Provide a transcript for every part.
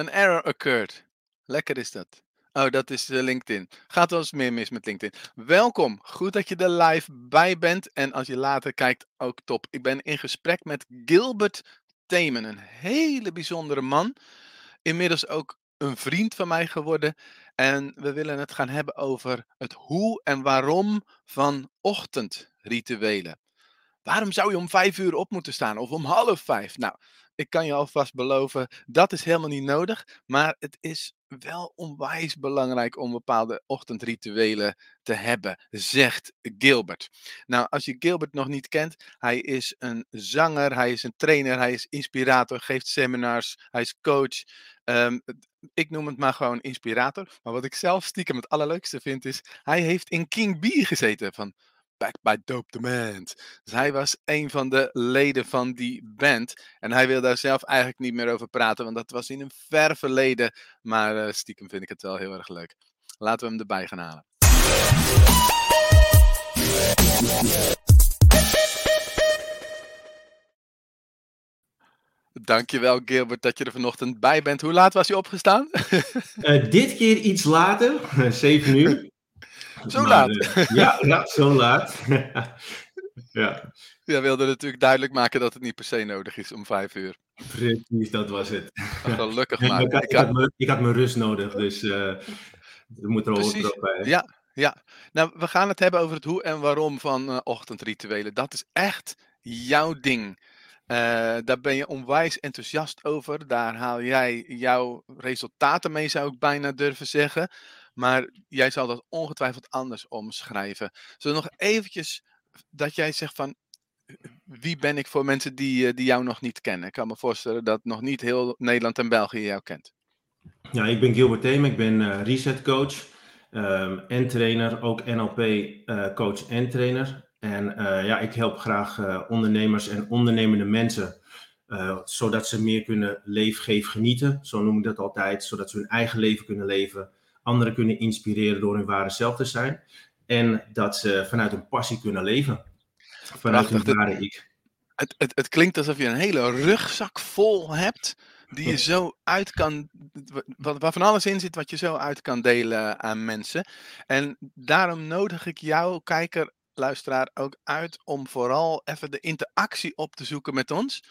Een error occurred. Lekker is dat. Oh, dat is uh, LinkedIn. Gaat wel eens meer mis met LinkedIn. Welkom. Goed dat je er live bij bent. En als je later kijkt, ook top. Ik ben in gesprek met Gilbert Themen. Een hele bijzondere man. Inmiddels ook een vriend van mij geworden. En we willen het gaan hebben over het hoe en waarom van ochtendrituelen. Waarom zou je om vijf uur op moeten staan of om half vijf? Nou, ik kan je alvast beloven, dat is helemaal niet nodig. Maar het is wel onwijs belangrijk om bepaalde ochtendrituelen te hebben, zegt Gilbert. Nou, als je Gilbert nog niet kent, hij is een zanger, hij is een trainer, hij is inspirator, geeft seminars, hij is coach. Ehm, ik noem het maar gewoon inspirator. Maar wat ik zelf stiekem het allerleukste vind is, hij heeft in King B gezeten van Back by Dope Demand. Dus hij was een van de leden van die band. En hij wil daar zelf eigenlijk niet meer over praten, want dat was in een ver verleden. Maar uh, stiekem vind ik het wel heel erg leuk. Laten we hem erbij gaan halen. Dankjewel Gilbert dat je er vanochtend bij bent. Hoe laat was je opgestaan? uh, dit keer iets later, 7 uur. Zo laat? Uh, ja, ja, zo laat. ja. Jij wilde natuurlijk duidelijk maken dat het niet per se nodig is om vijf uur. Precies, dat was het. Gelukkig maar. ik, had, ik, had mijn, ik, had mijn, rust nodig, dus uh, er moet er ook bij. Ja, ja. Nou, we gaan het hebben over het hoe en waarom van uh, ochtendrituelen. Dat is echt jouw ding. Uh, daar ben je onwijs enthousiast over. Daar haal jij jouw resultaten mee, zou ik bijna durven zeggen. Maar jij zal dat ongetwijfeld anders omschrijven. Zullen nog eventjes dat jij zegt van wie ben ik voor mensen die, eh, die jou nog niet kennen? Ik kan me voorstellen dat nog niet heel Nederland en België jou kent. Ja, ik ben Gilbert Theem, ik ben uh, reset coach um, en trainer, ook NLP eh, coach en trainer. En ja, ik help graag ondernemers en ondernemende mensen, zodat ze meer kunnen leven, geven, genieten. Zo noem ik dat altijd, zodat ze hun eigen leven kunnen leven anderen kunnen inspireren door hun ware zelf te zijn. En dat ze vanuit hun passie kunnen leven. Vanuit hun ware ik. Het, het, het klinkt alsof je een hele rugzak vol hebt die je zo uit kan, waar van alles in zit wat je zo uit kan delen aan mensen. En daarom nodig ik jou, kijker, luisteraar, ook uit om vooral even de interactie op te zoeken met ons.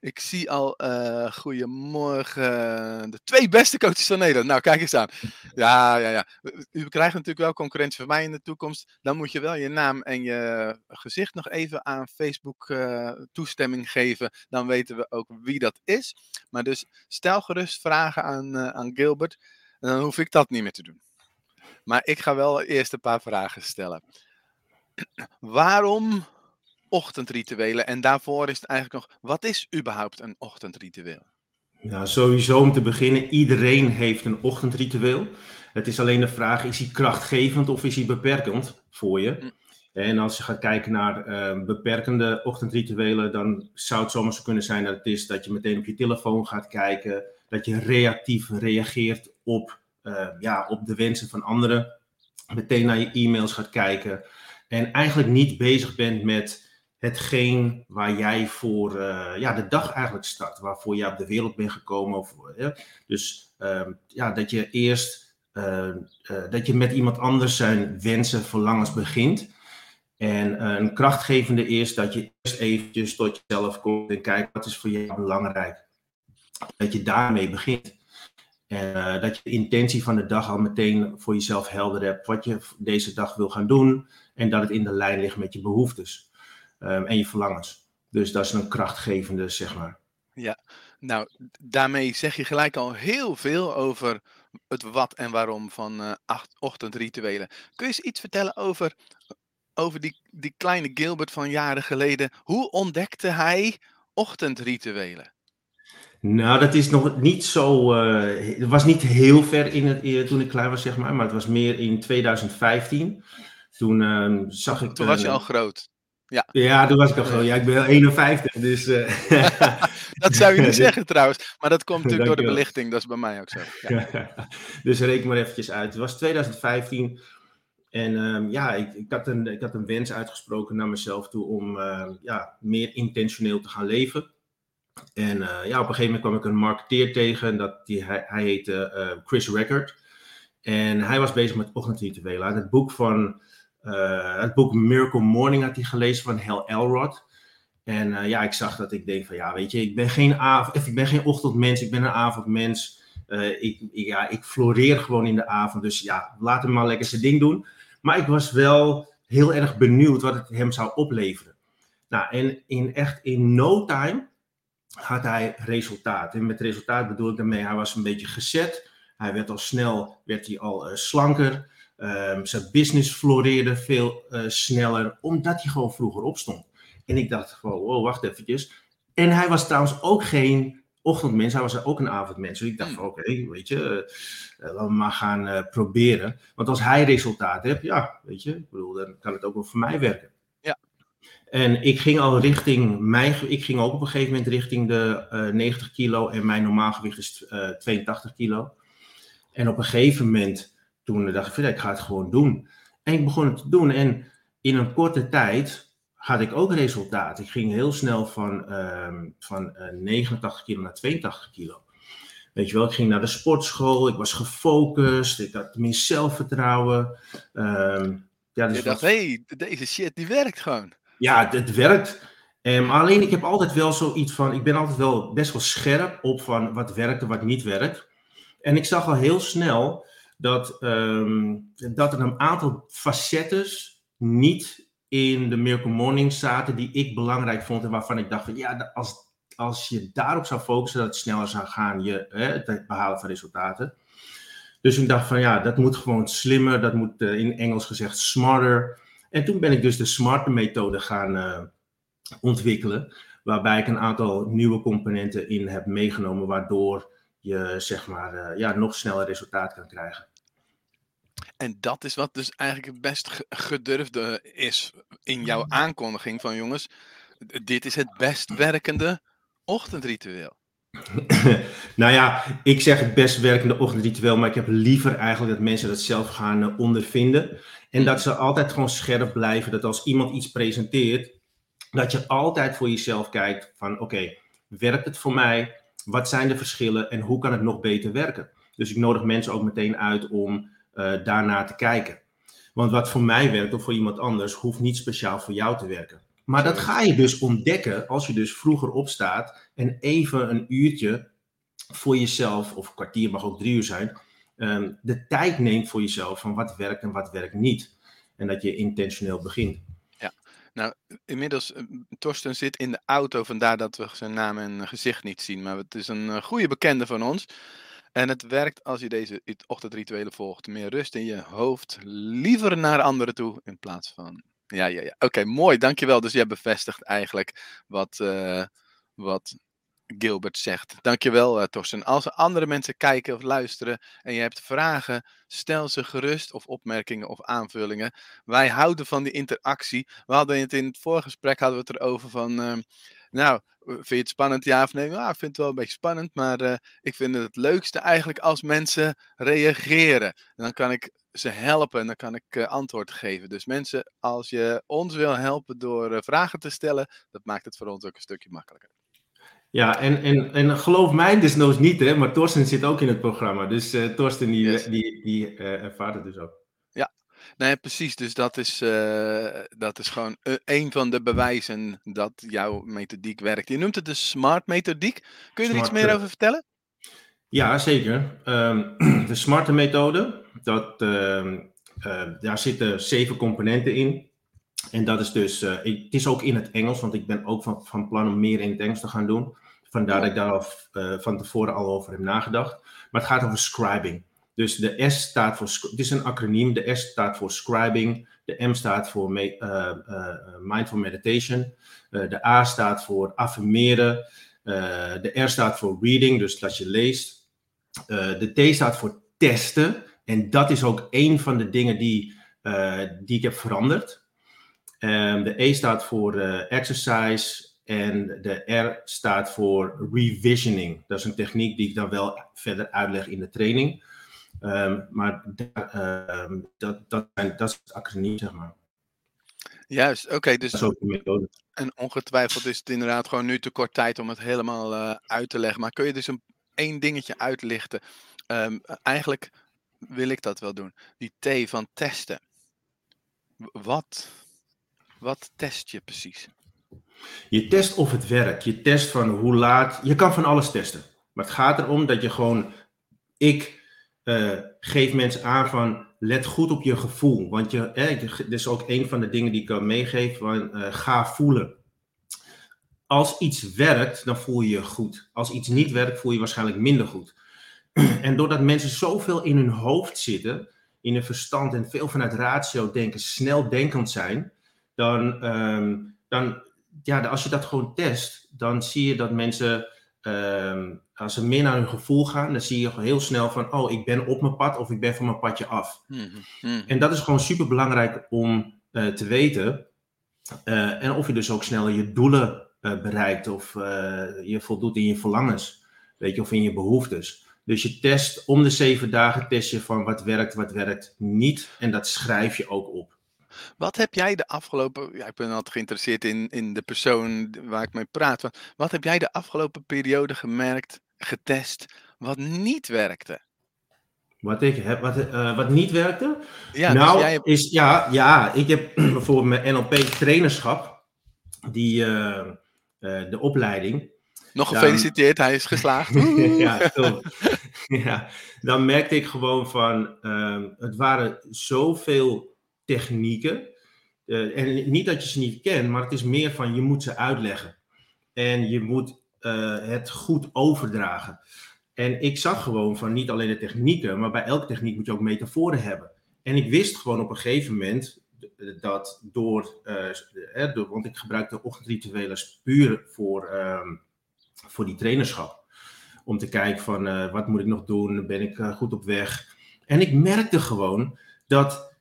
Ik zie al, uh, goedemorgen, de twee beste coaches van Nederland. Nou, kijk eens aan. Ja, ja, ja. U krijgt natuurlijk wel concurrentie van mij in de toekomst. Dan moet je wel je naam en je gezicht nog even aan Facebook uh, toestemming geven. Dan weten we ook wie dat is. Maar dus stel gerust vragen aan, uh, aan Gilbert. En dan hoef ik dat niet meer te doen. Maar ik ga wel eerst een paar vragen stellen. Waarom ochtendrituelen. En daarvoor is het eigenlijk nog, wat is überhaupt een ochtendritueel? Nou, sowieso om te beginnen, iedereen heeft een ochtendritueel. Het is alleen de vraag, is hij krachtgevend of is hij beperkend voor je? Hm. En als je gaat kijken naar uh, beperkende ochtendrituelen, dan zou het zomaar zo kunnen zijn dat het is dat je meteen op je telefoon gaat kijken, dat je reactief reageert op, uh, ja, op de wensen van anderen, meteen naar je e-mails gaat kijken en eigenlijk niet bezig bent met hetgeen waar jij voor uh, ja, de dag eigenlijk start, waarvoor je op de wereld bent gekomen. Of, ja. Dus uh, ja, dat je eerst uh, dat je met iemand anders zijn wensen, verlangens begint. En een krachtgevende is dat je eerst eventjes tot jezelf komt en kijkt wat is voor jou belangrijk. Dat je daarmee begint. En dat je de intentie van de dag al meteen voor jezelf helder hebt, wat je deze dag wil gaan doen. En dat het in de lijn ligt met je behoeftes. Ehm, en je verlangens. Dus dat is een krachtgevende, zeg maar. Ja, nou, daarmee zeg je gelijk al heel veel over het wat en waarom van uh, ochtendrituelen. Kun je eens iets vertellen over, over die, die kleine Gilbert van jaren geleden? Hoe ontdekte hij ochtendrituelen? Nou, dat is nog niet zo. Uh, het was niet heel ver in het, eh, toen ik klein was, zeg maar. Maar het was meer in 2015. Toen uh, zag ik. Toen was je al groot. Ja. ja, toen was ik al gewoon. Ja, ik ben 51, dus... Uh... dat zou je niet zeggen trouwens, maar dat komt natuurlijk door de belichting, dat is bij mij ook zo. Ja. dus reken maar eventjes uit. Het was 2015 en um, ja, ik, ik, had een, ik had een wens uitgesproken naar mezelf toe om uh, ja, meer intentioneel te gaan leven. En ja, op een gegeven moment kwam ik een marketeer tegen. Dat die, hij, hij heette Chris Record. En hij was bezig met ochtendrituelen. Het boek van het boek Miracle Morning had hij gelezen van Hal Elrod. En ja, ik zag dat ik denk van ja, weet je, ik ben geen, avond, ik ben geen ochtendmens, ik ben een avondmens. Uh, ik, ja, ik floreer gewoon in de avond. Dus ja, laat hem maar lekker zijn ding doen. Maar ik was wel heel erg benieuwd wat het hem zou opleveren. Nou, en in echt in no time had hij resultaat. En met resultaat bedoel ik daarmee, hij was een beetje gezet. Hij werd al snel, werd hij al slanker. Um, zijn business floreerde veel uh, sneller, omdat hij gewoon vroeger opstond. En ik dacht gewoon, wow, wacht eventjes. En hij was trouwens ook geen ochtendmens, hij was ook een avondmens. Dus ik dacht van oké, weet je, uh, laten we maar gaan uh, proberen. Want als hij resultaat heeft, ja, weet je, ik bedoel, dan kan het ook wel voor mij werken. Ja. En ik ging al richting mijn, ik ging ook op een gegeven moment richting de uh, 90 kilo en mijn normaalgewicht is 82 kilo. En op een gegeven moment, toen dacht ik van, ik ga het gewoon doen. En ik begon het te doen en in een korte tijd had ik ook resultaat. Ik ging heel snel van, um, van uh, 89 kilo naar 82 kilo. Weet je wel, ik ging naar de sportschool, ik was gefocust, ik had meer zelfvertrouwen. Um, ja, dus je dacht, hé, hey, deze shit die werkt gewoon. Ja, het, het werkt. Um, alleen ik heb altijd wel zoiets van, ik ben altijd wel best wel scherp op van wat werkt en wat niet werkt. En ik zag al heel snel dat, um, dat er een aantal facetten niet in de Miracle Morning zaten die ik belangrijk vond en waarvan ik dacht van ja, als, als je daarop zou focussen, dat het sneller zou gaan, je, hè, het behalen van resultaten. Dus ik dacht van ja, dat moet gewoon slimmer, dat moet uh, in Engels gezegd smarter. En toen ben ik dus de smarter methode gaan uh, ontwikkelen, waarbij ik een aantal nieuwe componenten in heb meegenomen, waardoor je zeg maar uh, ja, nog sneller resultaat kan krijgen. En dat is wat dus eigenlijk het best gedurfde is in jouw mm. aankondiging van jongens, dit is het best werkende ochtendritueel. nou ja, ik zeg het best werkende ochtendritueel, maar ik heb liever eigenlijk dat mensen dat zelf gaan uh, ondervinden. En dat mm. ze altijd gewoon scherp blijven, dat als iemand iets presenteert, dat je altijd voor jezelf kijkt van oké, werkt het voor mij? Wat zijn de verschillen en hoe kan het nog beter werken? Dus ik nodig mensen ook meteen uit om uh, daarnaar te kijken. Want wat voor mij werkt of voor iemand anders, hoeft niet speciaal voor jou te werken. Maar dat ga je dus ontdekken als je dus vroeger opstaat en even een uurtje voor jezelf, of een kwartier mag ook drie uur zijn, um, de tijd neemt voor jezelf van wat werkt en wat werkt niet. En dat je intentioneel begint. Ja, nou inmiddels, uh, Torsten zit in de auto, vandaar dat we zijn naam en gezicht niet zien. Maar het is een uh, goede bekende van ons. En het werkt als je deze ochtendrituelen volgt. Meer rust in je hoofd. Liever naar anderen toe in plaats van. Ja, ja, ja. Oké, mooi. Dankjewel. Dus jij bevestigt eigenlijk wat, uh, wat Gilbert zegt. Dankjewel, uh, Torsten. Als er andere mensen kijken of luisteren en je hebt vragen, stel ze gerust of opmerkingen of aanvullingen. Wij houden van die interactie. We hadden het in het vorige gesprek hadden we het erover van. Uh, nou, vind je het spannend, ja of nee? Ja, ik vind het wel een beetje spannend, maar uh, ik vind het het leukste eigenlijk als mensen reageren. En dan kan ik ze helpen en dan kan ik uh, antwoord geven. Dus mensen, als je ons wil helpen door uh, vragen te stellen, dat maakt het voor ons ook een stukje makkelijker. Ja, en, en, en geloof mij desnoods niet, hè, maar Torsten zit ook in het programma. Dus Torsten die, yes. die, die ervaart het dus ook. Nee, precies. Dus dat is, uh, dat is gewoon een van de bewijzen dat jouw methodiek werkt. Je noemt het de SMART methodiek. Kun je er iets meer eh, over vertellen? Ja, zeker. Um, de SMART methode, dat, uh, daar zitten zeven componenten in. En dat is dus, ik, het is ook in het Engels, want ik ben ook van, van plan om meer in het Engels te gaan doen. Vandaar dat ik daar al, van tevoren al over heb nagedacht. Maar het gaat over scribing. Dus de S staat voor, het is een acroniem, de S staat voor scribing, de M staat voor me, uh, uh, mindful meditation, de A staat voor affirmeren, de R staat voor reading, dus dat je leest, de T staat voor testen, en dat is ook een van de dingen die, die ik heb veranderd. Um, de E staat voor exercise, en de R staat voor revisioning. Dat is een techniek die ik dan wel verder uitleg in de training. Um, maar um, dat, dat, dat is het acroniem, zeg maar. Juist, oké. dus. En ongetwijfeld is het inderdaad gewoon nu te kort tijd om het helemaal eh, uit te leggen. Maar kun je dus een, één dingetje uitlichten? Ehm, eigenlijk wil ik dat wel doen. Die T van testen. Wat, wat test je precies? Je test of het werkt. Je test van hoe laat. Je kan van alles testen. Maar het gaat erom dat je gewoon. Ik eh, geef mensen aan van. Let goed op je gevoel. Want je, dit is ook een van de dingen die ik kan meegeven. Van, eh, ga voelen. Als iets werkt, dan voel je je goed. Als iets niet werkt, voel je je waarschijnlijk minder goed. En doordat mensen zoveel in hun hoofd zitten, in hun verstand en veel vanuit ratio denken, snel denkend zijn, dan, ehm, dan ja, als je dat gewoon test, dan zie je dat mensen, ehm, als ze meer naar hun gevoel gaan, dan zie je heel snel van, oh, ik ben op mijn pad of ik ben van mijn padje af. Mhm, mhm. En dat is gewoon super belangrijk om eh, te weten. Eh, en of je dus ook sneller je doelen eh, bereikt of je voldoet in je verlangens, weet je, of in je behoeftes. Dus je test om de zeven dagen test je van wat werkt, wat werkt niet. En dat schrijf je ook op. Wat heb jij de afgelopen. Ja, ik ben altijd geïnteresseerd in, in de persoon waar ik mee praat. Wat heb jij de afgelopen periode gemerkt, getest, wat niet werkte? Wat, ik heb, wat, eh, wat niet werkte? Ja, nou, dus jij hebt. is, ja, ja, ik heb bijvoorbeeld mijn NLP trainerschap, die, eh, eh, de opleiding. Nog gefeliciteerd, hij is geslaagd. ja, ja, dan merkte ik gewoon van, ehm, het waren zoveel technieken. En niet dat je ze niet kent, maar het is meer van, je moet ze uitleggen. En je moet eh, het goed overdragen. En ik zag gewoon van niet alleen de technieken, maar bij elke techniek moet je ook metaforen hebben. En ik wist gewoon op een gegeven moment dat door, eh, door want ik gebruikte ochtendrituelen puur voor, ehm, voor die trainerschap. Om te kijken van wat moet ik nog doen, ben ik goed op weg. En ik merkte gewoon dat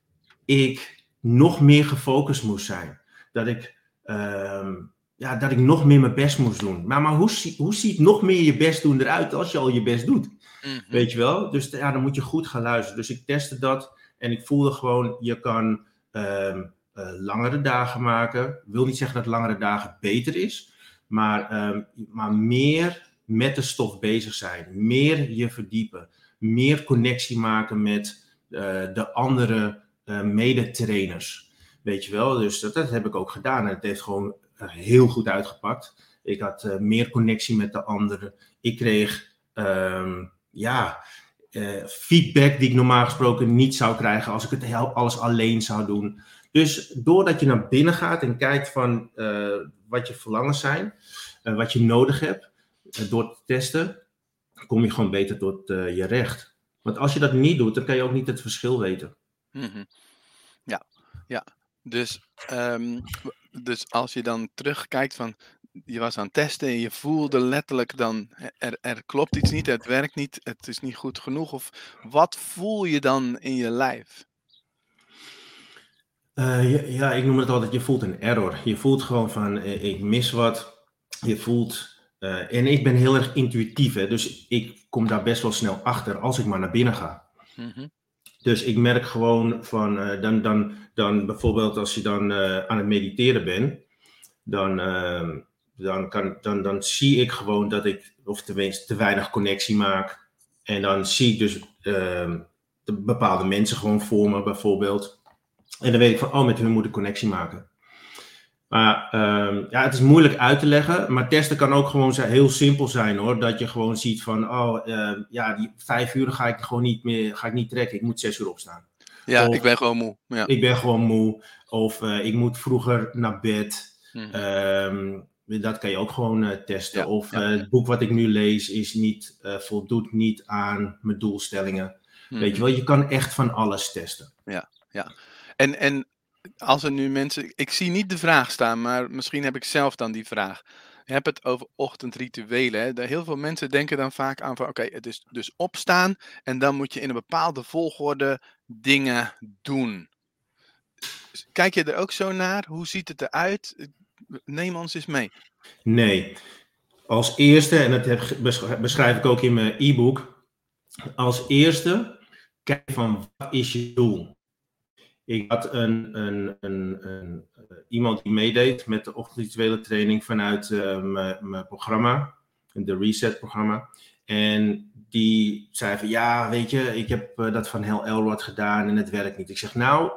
ik nog meer gefocust moest zijn. Dat ik, ehm, ja, dat ik nog meer mijn best moest doen. Maar, maar hoe, hoe ziet nog meer je best doen eruit als je al je best doet? Mhm. Weet je wel? Dus ja, dan moet je goed gaan luisteren. Dus ik testte dat en ik voelde gewoon, je kan ehm, eh, langere dagen maken. Wil niet zeggen dat langere dagen beter is, maar, ehm, maar meer met de stof bezig zijn. Meer je verdiepen. Meer connectie maken met eh, de andere eh, medetrainers. Weet je wel? Dus dat, dat heb ik ook gedaan en het heeft gewoon heel goed uitgepakt. Ik had eh, meer connectie met de anderen. Ik kreeg ehm, ja, eh, feedback die ik normaal gesproken niet zou krijgen als ik het heel, alles alleen zou doen. Dus doordat je naar binnen gaat en kijkt van eh, wat je verlangens zijn, eh, wat je nodig hebt, eh, door te testen, kom je gewoon beter tot eh, je recht. Want als je dat niet doet, dan kan je ook niet het verschil weten. Mhm. Ja, ja. Dus, ehm, dus als je dan terugkijkt van je was aan het testen en je voelde letterlijk dan er, er klopt iets niet, het werkt niet, het is niet goed genoeg. Of wat voel je dan in je lijf? Eh, ja, ja, ik noem het altijd, je voelt een error. Je voelt gewoon van, eh, ik mis wat. Je voelt, eh, en ik ben heel erg intuïtief, hè, dus ik kom daar best wel snel achter als ik maar naar binnen ga. Mhm. Dus ik merk gewoon van, eh, dan, dan, dan bijvoorbeeld als je dan eh, aan het mediteren bent, dan, eh, dan, kan, dan, dan zie ik gewoon dat ik, of tenminste, te weinig connectie maak. En dan zie ik dus eh, de bepaalde mensen gewoon voor me, bijvoorbeeld. En dan weet ik van, oh, met hun moet ik connectie maken. Maar ehm, ja, het is moeilijk uit te leggen. Maar testen kan ook gewoon zijn, heel simpel zijn hoor. Dat je gewoon ziet van, oh, eh, ja, die vijf uur ga ik gewoon niet meer, ga ik niet trekken. Ik moet zes uur opstaan. Ja, Of- ik ben gewoon moe. Ja. Ik ben gewoon moe. Of eh, ik moet vroeger naar bed. Mhm. Ehm, dat kan je ook gewoon eh, testen. Ja, of ja, eh, ja. het boek wat ik nu lees is niet, voldoet niet aan mijn doelstellingen. Weet je Mhm. wel, je kan echt van alles testen. En, en als er nu mensen. Ik zie niet de vraag staan, maar misschien heb ik zelf dan die vraag. Je hebt het over ochtendrituelen. Hè? Heel veel mensen denken dan vaak aan van oké, het is dus opstaan en dan moet je in een bepaalde volgorde dingen doen. Kijk je er ook zo naar? Hoe ziet het eruit? Neem ons eens mee. Nee. Als eerste, en dat heb, besch- beschrijf ik ook in mijn e-book. Als eerste, kijk van wat is je doel? Ik had een, een, een, een iemand die meedeed met de ochtendrituele training vanuit mijn programma, de Reset-programma. En die zei van ja, weet je, ik heb dat van Hel Elrod gedaan en het werkt niet. Ik zeg nou,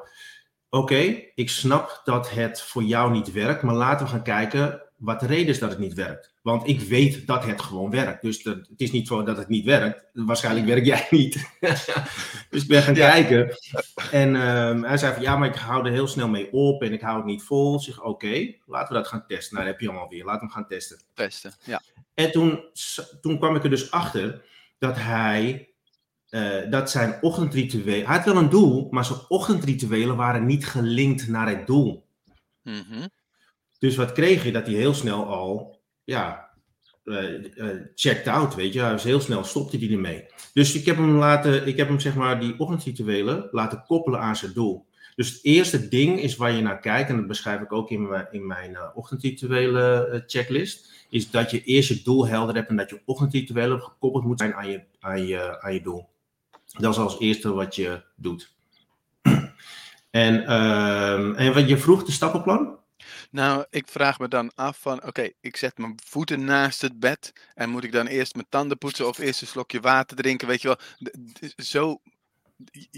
oké, ik snap dat het voor jou niet werkt, maar laten we gaan kijken wat de reden is dat het niet werkt. Want ik weet dat het gewoon werkt. Dus het is niet zo dat het niet werkt. Waarschijnlijk werk jij niet. dus ik ben gaan kijken. En um, hij zei van ja, maar ik hou er heel snel mee op en ik hou het niet vol. Ik zeg oké, laten we dat gaan testen. Nou, dat heb je allemaal weer. Laten we hem gaan testen. Testen, ja. En toen, toen kwam ik er dus achter dat hij uh, dat zijn ochtendrituelen. Hij had wel een doel, maar zijn ochtendrituelen waren niet gelinkt naar het doel. Mm Dus wat kreeg je? Dat hij heel snel al, ja, uh, uh, checked out, weet je. Was heel snel, stopte hij ermee. Dus ik heb hem laten, ik heb hem zeg maar die ochtendrituelen laten koppelen aan zijn doel. Dus het eerste ding is waar je naar kijkt, en dat beschrijf ik ook in mijn, in mijn ochtendrituele checklist, is dat je eerst je doel helder hebt en dat je ochtendrituelen gekoppeld moet zijn aan je, aan je, aan je doel. Dat is als eerste wat je doet. En, uh, en wat je vroeg, de stappenplan? Nou, ik vraag me dan af van, oké, ik zet mijn voeten naast het bed en moet ik dan eerst mijn tanden poetsen of eerst een slokje water drinken, weet je wel. Zo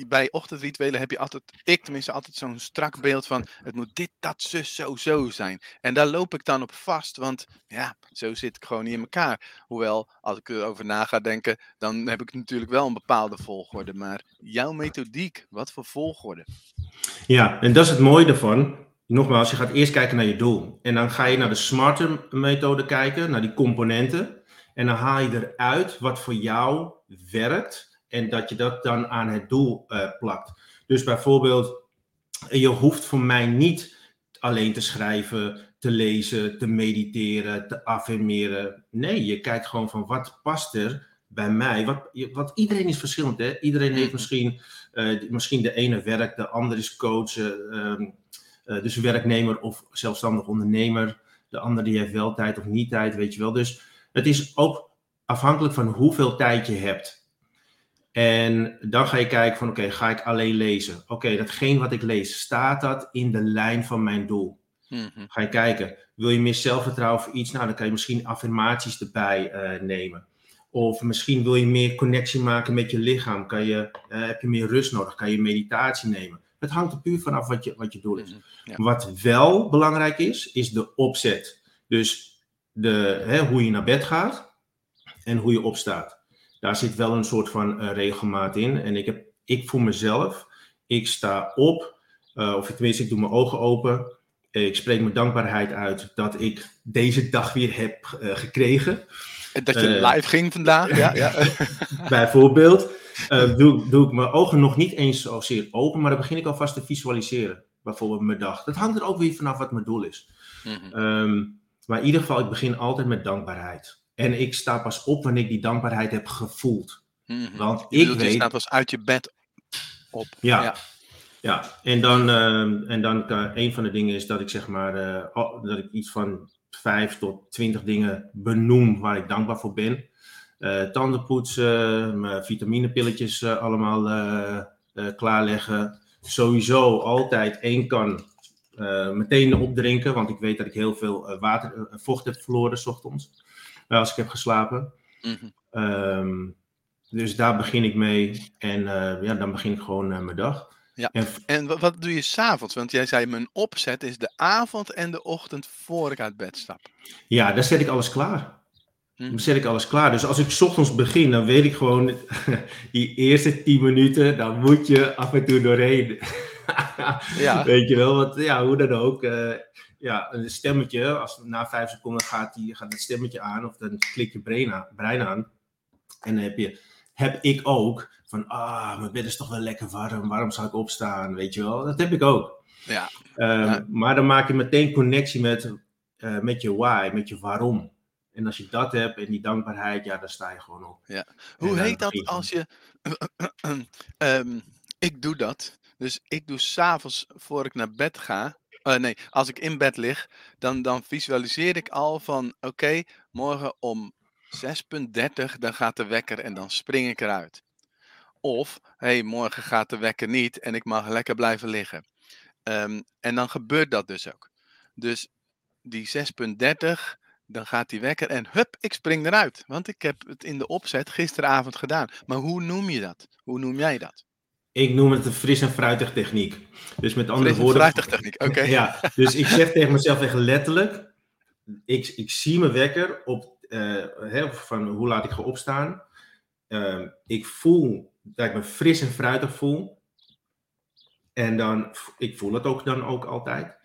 bij ochtendrituelen heb je altijd, ik tenminste, altijd zo'n strak beeld van het moet dit, dat, zus, zo, zo zijn. En daar loop ik dan op vast, want ja, zo zit ik gewoon niet in elkaar. Hoewel, als ik erover na ga denken, dan heb ik natuurlijk wel een bepaalde volgorde. Maar jouw methodiek, wat voor volgorde? Ja, en dat is het mooie ervan. Nogmaals, je gaat eerst kijken naar je doel. En dan ga je naar de smarter methode kijken, naar die componenten. En dan haal je eruit wat voor jou werkt en dat je dat dan aan het doel uh, plakt. Dus bijvoorbeeld, je hoeft voor mij niet alleen te schrijven, te lezen, te mediteren, te affirmeren. Nee, je kijkt gewoon van wat past er bij mij. Wat, wat iedereen is verschillend. Hè? Iedereen heeft mm-hmm. misschien, uh, misschien de ene werk, de andere is coach, uh, dus werknemer of zelfstandig ondernemer. De andere die heeft wel tijd of niet tijd, weet je wel. Dus het is ook afhankelijk van hoeveel tijd je hebt. En dan ga je kijken van oké, ga ik alleen lezen? Oké, datgene wat ik lees, staat dat in de lijn van mijn doel? Mhm. Ga je kijken, wil je meer zelfvertrouwen voor iets? Nou, dan kan je misschien affirmaties erbij uh, nemen. Of misschien wil je meer connectie maken met je lichaam. Kan je, uh, heb je meer rust nodig? Kan je meditatie nemen? Het hangt er puur vanaf wat je, wat je doel is. Mhm, wat wel belangrijk is, is de opzet. Dus de, hè, hoe je naar bed gaat en hoe je opstaat daar zit wel een soort van uh, regelmaat in. En ik, heb, ik voor mezelf, ik sta op, uh, of tenminste, ik doe mijn ogen open. Ik spreek mijn dankbaarheid uit dat ik deze dag weer heb uh, gekregen. Dat je live ging vandaag, ja. ja. bijvoorbeeld. Doe, doe ik mijn ogen nog niet eens zozeer open, maar dan begin ik alvast te visualiseren. Bijvoorbeeld mijn dag. Dat hangt er ook weer vanaf wat mijn doel is. Mm -hmm. um, maar in ieder geval, ik begin altijd met dankbaarheid. En ik sta pas op wanneer ik die dankbaarheid heb gevoeld. Mm Want ik weet... Je staat pas uit je bed op. Ja. ja. ja. en dan, uh, en dan uh, een van de dingen is dat ik zeg maar, uh, dat ik iets van vijf tot twintig dingen benoem waar ik dankbaar voor ben. Uh, tanden poetsen, mijn vitaminepilletjes allemaal klaarleggen. Sowieso altijd één kan meteen opdrinken, want ik weet dat ik heel veel water, vocht heb verloren s ochtends als ik heb geslapen. Mhm. Ehm, dus daar begin ik mee en uh, ja, dan begin ik gewoon uh, mijn dag. Ja. En, en wat, doe je s'avonds? Want jij zei, mijn opzet is de avond en de ochtend voor ik uit bed stap. Ja, daar zet ik alles klaar. Mhm. Dan zet ik alles klaar. Dus als ik s ochtends begin, dan weet ik gewoon, die eerste tien minuten, dan moet je af en toe doorheen. ja. Weet je wel, want ja, hoe dan ook. Uh, ja, een stemmetje, als na vijf seconden gaat, die, gaat het stemmetje aan, of dan klik je brein aan, brein aan. En dan heb, je, heb ik ook van, ah, mijn bed is toch wel lekker warm, waarom zou ik opstaan, weet je wel. Dat heb ik ook. Ja. Um, Maar dan maak je meteen connectie met, uh, met je why, met je waarom. En als je dat hebt en die dankbaarheid, ja, dan sta je gewoon op. Ja. Hoe heet dat als je. um, ik doe dat. Dus ik doe s'avonds voor ik naar bed ga, uh, nee, als ik in bed lig, dan, dan visualiseer ik al van oké, morgen om 6.30 dan gaat de wekker en dan spring ik eruit. Of, hé, hey, morgen gaat de wekker niet en ik mag lekker blijven liggen. Ehm, en dan gebeurt dat dus ook. Dus die 6.30, dan gaat die wekker en hup, ik spring eruit. Want ik heb het in de opzet gisteravond gedaan. Maar hoe noem je dat? Hoe noem jij dat? Ik noem het de fris en fruitig techniek. Dus met andere fris woorden. Fruitig techniek, oké. Ja, dus ik zeg tegen mezelf echt letterlijk: ik, ik zie mijn wekker op uh, van hoe laat ik ga opstaan. Uh, ik voel dat ik me fris en fruitig voel. En dan, ik voel het ook dan ook altijd.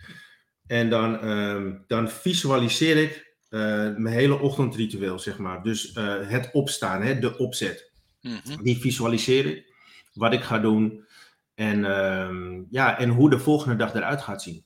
En dan, uh, dan visualiseer ik mijn hele ochtendritueel, zeg maar. Dus het opstaan, hè, de opzet. Mm -hmm. Die visualiseer ik. Wat ik ga doen. En, ehm, ja, en hoe de volgende dag eruit gaat zien.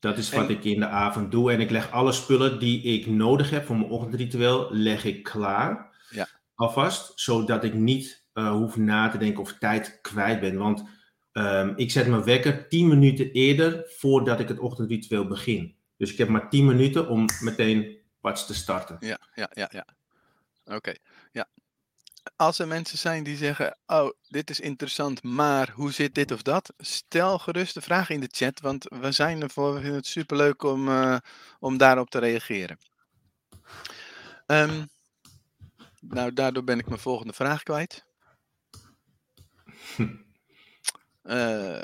Dat is wat ik in de avond doe. En ik leg alle spullen die ik nodig heb voor mijn ochtendritueel, leg ik klaar. Ja. Alvast, zodat ik niet uh, hoef na te denken of tijd kwijt ben. Want um, ik zet mijn wekker 10 minuten eerder voordat ik het ochtendritueel begin. Dus ik heb maar 10 minuten om meteen wat te starten. Ja, ja, ja, ja. Oké, okay. ja als er mensen zijn die zeggen: Oh, dit is interessant, maar hoe zit dit of dat? Stel gerust de vraag in de chat, want we zijn ervoor. We vinden het superleuk om, uh, om daarop te reageren. Um, nou, daardoor ben ik mijn volgende vraag kwijt. Uh,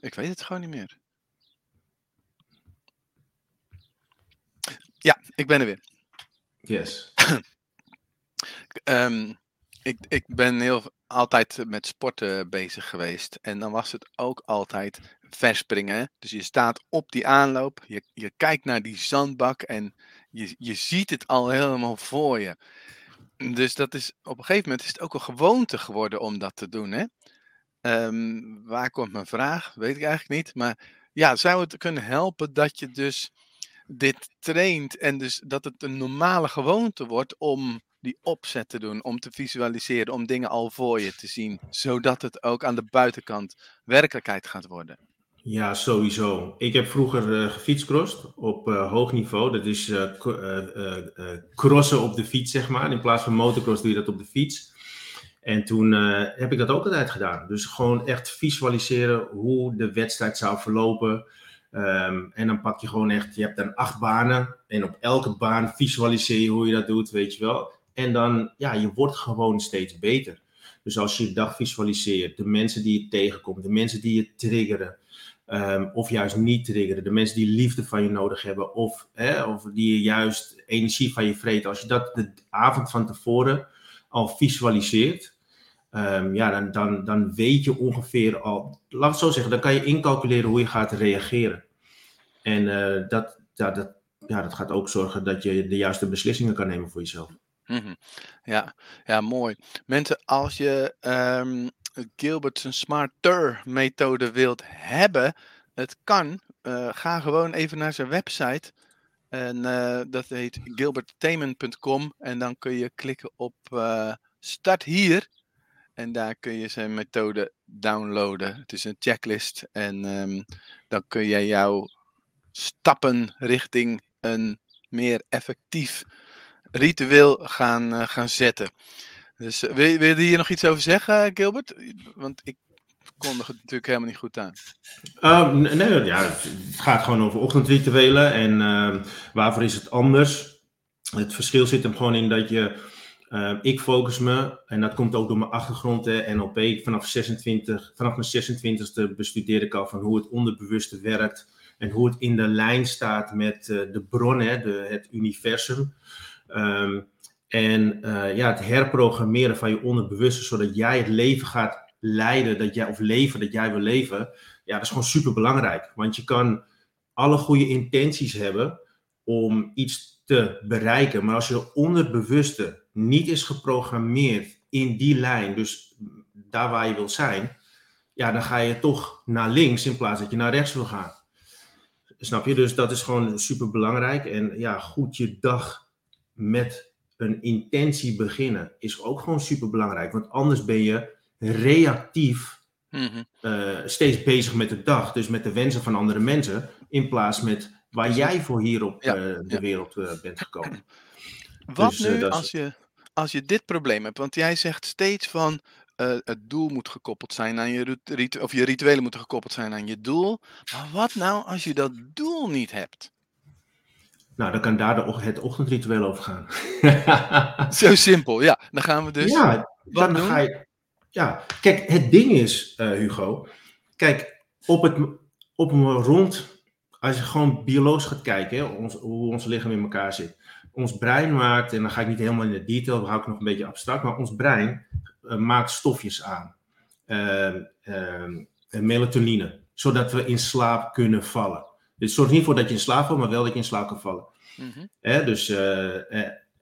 ik weet het gewoon niet meer. Ja, ik ben er weer. Yes. um, ik, ik ben heel altijd met sporten bezig geweest. En dan was het ook altijd verspringen. Dus je staat op die aanloop, je, je kijkt naar die zandbak en je, je ziet het al helemaal voor je. Dus dat is op een gegeven moment is het ook een gewoonte geworden om dat te doen. Hè? Um, waar komt mijn vraag? Weet ik eigenlijk niet. Maar ja, zou het kunnen helpen dat je dus dit traint en dus dat het een normale gewoonte wordt om die opzet te doen, om te visualiseren, om dingen al voor je te zien, zodat het ook aan de buitenkant werkelijkheid gaat worden? Ja, sowieso. Ik heb vroeger uh, gefietscrossed op uh, hoog niveau. Dat is uh, crossen op de fiets, zeg maar. In plaats van motocross doe je dat op de fiets. En toen heb ik dat ook altijd gedaan. Dus gewoon echt visualiseren hoe de wedstrijd zou verlopen. Um, en dan pak je gewoon echt, je hebt dan acht banen. En op elke baan visualiseer je hoe je dat doet, weet je wel. En dan, ja, je wordt gewoon steeds beter. Dus als je je dag visualiseert, de mensen die je tegenkomt, de mensen die je triggeren, um, of juist niet triggeren, de mensen die liefde van je nodig hebben, of, hè, of die juist energie van je vreten. Als je dat de avond van tevoren al visualiseert, um, ja, dan, dan, dan weet je ongeveer al, laat het zo zeggen, dan kan je incalculeren hoe je gaat reageren. En uh, dat, ja, dat, ja, dat gaat ook zorgen dat je de juiste beslissingen kan nemen voor jezelf. Mm ja, ja, mooi. Mensen, als je um, Gilbert's Smarter methode wilt hebben, het kan. Uh, ga gewoon even naar zijn website. En uh, dat heet gilberttamen.com. En dan kun je klikken op start hier. En daar kun je zijn methode downloaden. Het is een checklist. En um, dan kun je jouw stappen richting een meer effectief ritueel gaan, uh, gaan zetten. Dus uh, wil, wil je hier nog iets over zeggen, Gilbert? Want ik kondig het natuurlijk helemaal niet goed aan. Uh, nee, ja, het gaat gewoon over ochtendrituelen en uh, waarvoor is het anders? Het verschil zit hem gewoon in dat je, uh, ik focus me, en dat komt ook door mijn achtergrond, hè, NLP, vanaf, 26, vanaf mijn 26e bestudeer ik al van hoe het onderbewuste werkt en hoe het in de lijn staat met de bron, hè, de, het universum. Um, en uh, ja, het herprogrammeren van je onderbewuste, zodat jij het leven gaat leiden, dat jij, of leven dat jij wil leven, ja, dat is gewoon super belangrijk. Want je kan alle goede intenties hebben om iets te bereiken, maar als je onderbewuste niet is geprogrammeerd in die lijn, dus daar waar je wil zijn, ja, dan ga je toch naar links in plaats dat je naar rechts wil gaan. Snap je? Dus dat is gewoon super belangrijk. En ja, goed je dag met een intentie beginnen is ook gewoon super belangrijk. Want anders ben je reactief mm steeds bezig met de dag. Dus met de wensen van andere mensen. In plaats met waar jij voor hier op ja, uh, de ja. wereld uh, bent gekomen. Wat dus, nu als, je, als je dit probleem hebt, want jij zegt steeds van uh, het doel moet gekoppeld zijn aan je rituelen, of je rituelen moeten gekoppeld zijn aan je doel. Maar wat nou als je dat doel niet hebt? Nou, dan kan daar de, het ochtendritueel over gaan. Zo simpel, ja. Dan gaan we dus. Ja, dan doen? ga je. Ja, kijk, het ding is, uh, Hugo. Kijk, op, het, op een rond. Als je gewoon biologisch gaat kijken, hè, ons, hoe ons lichaam in elkaar zit. Ons brein maakt, en dan ga ik niet helemaal in de detail, dan hou ik nog een beetje abstract, maar ons brein maakt stofjes aan. Uh, melatonine, zodat we in slaap kunnen vallen. Dit zorgt niet voor dat je in slaap valt, maar wel dat je in slaap kan vallen. Mm dus,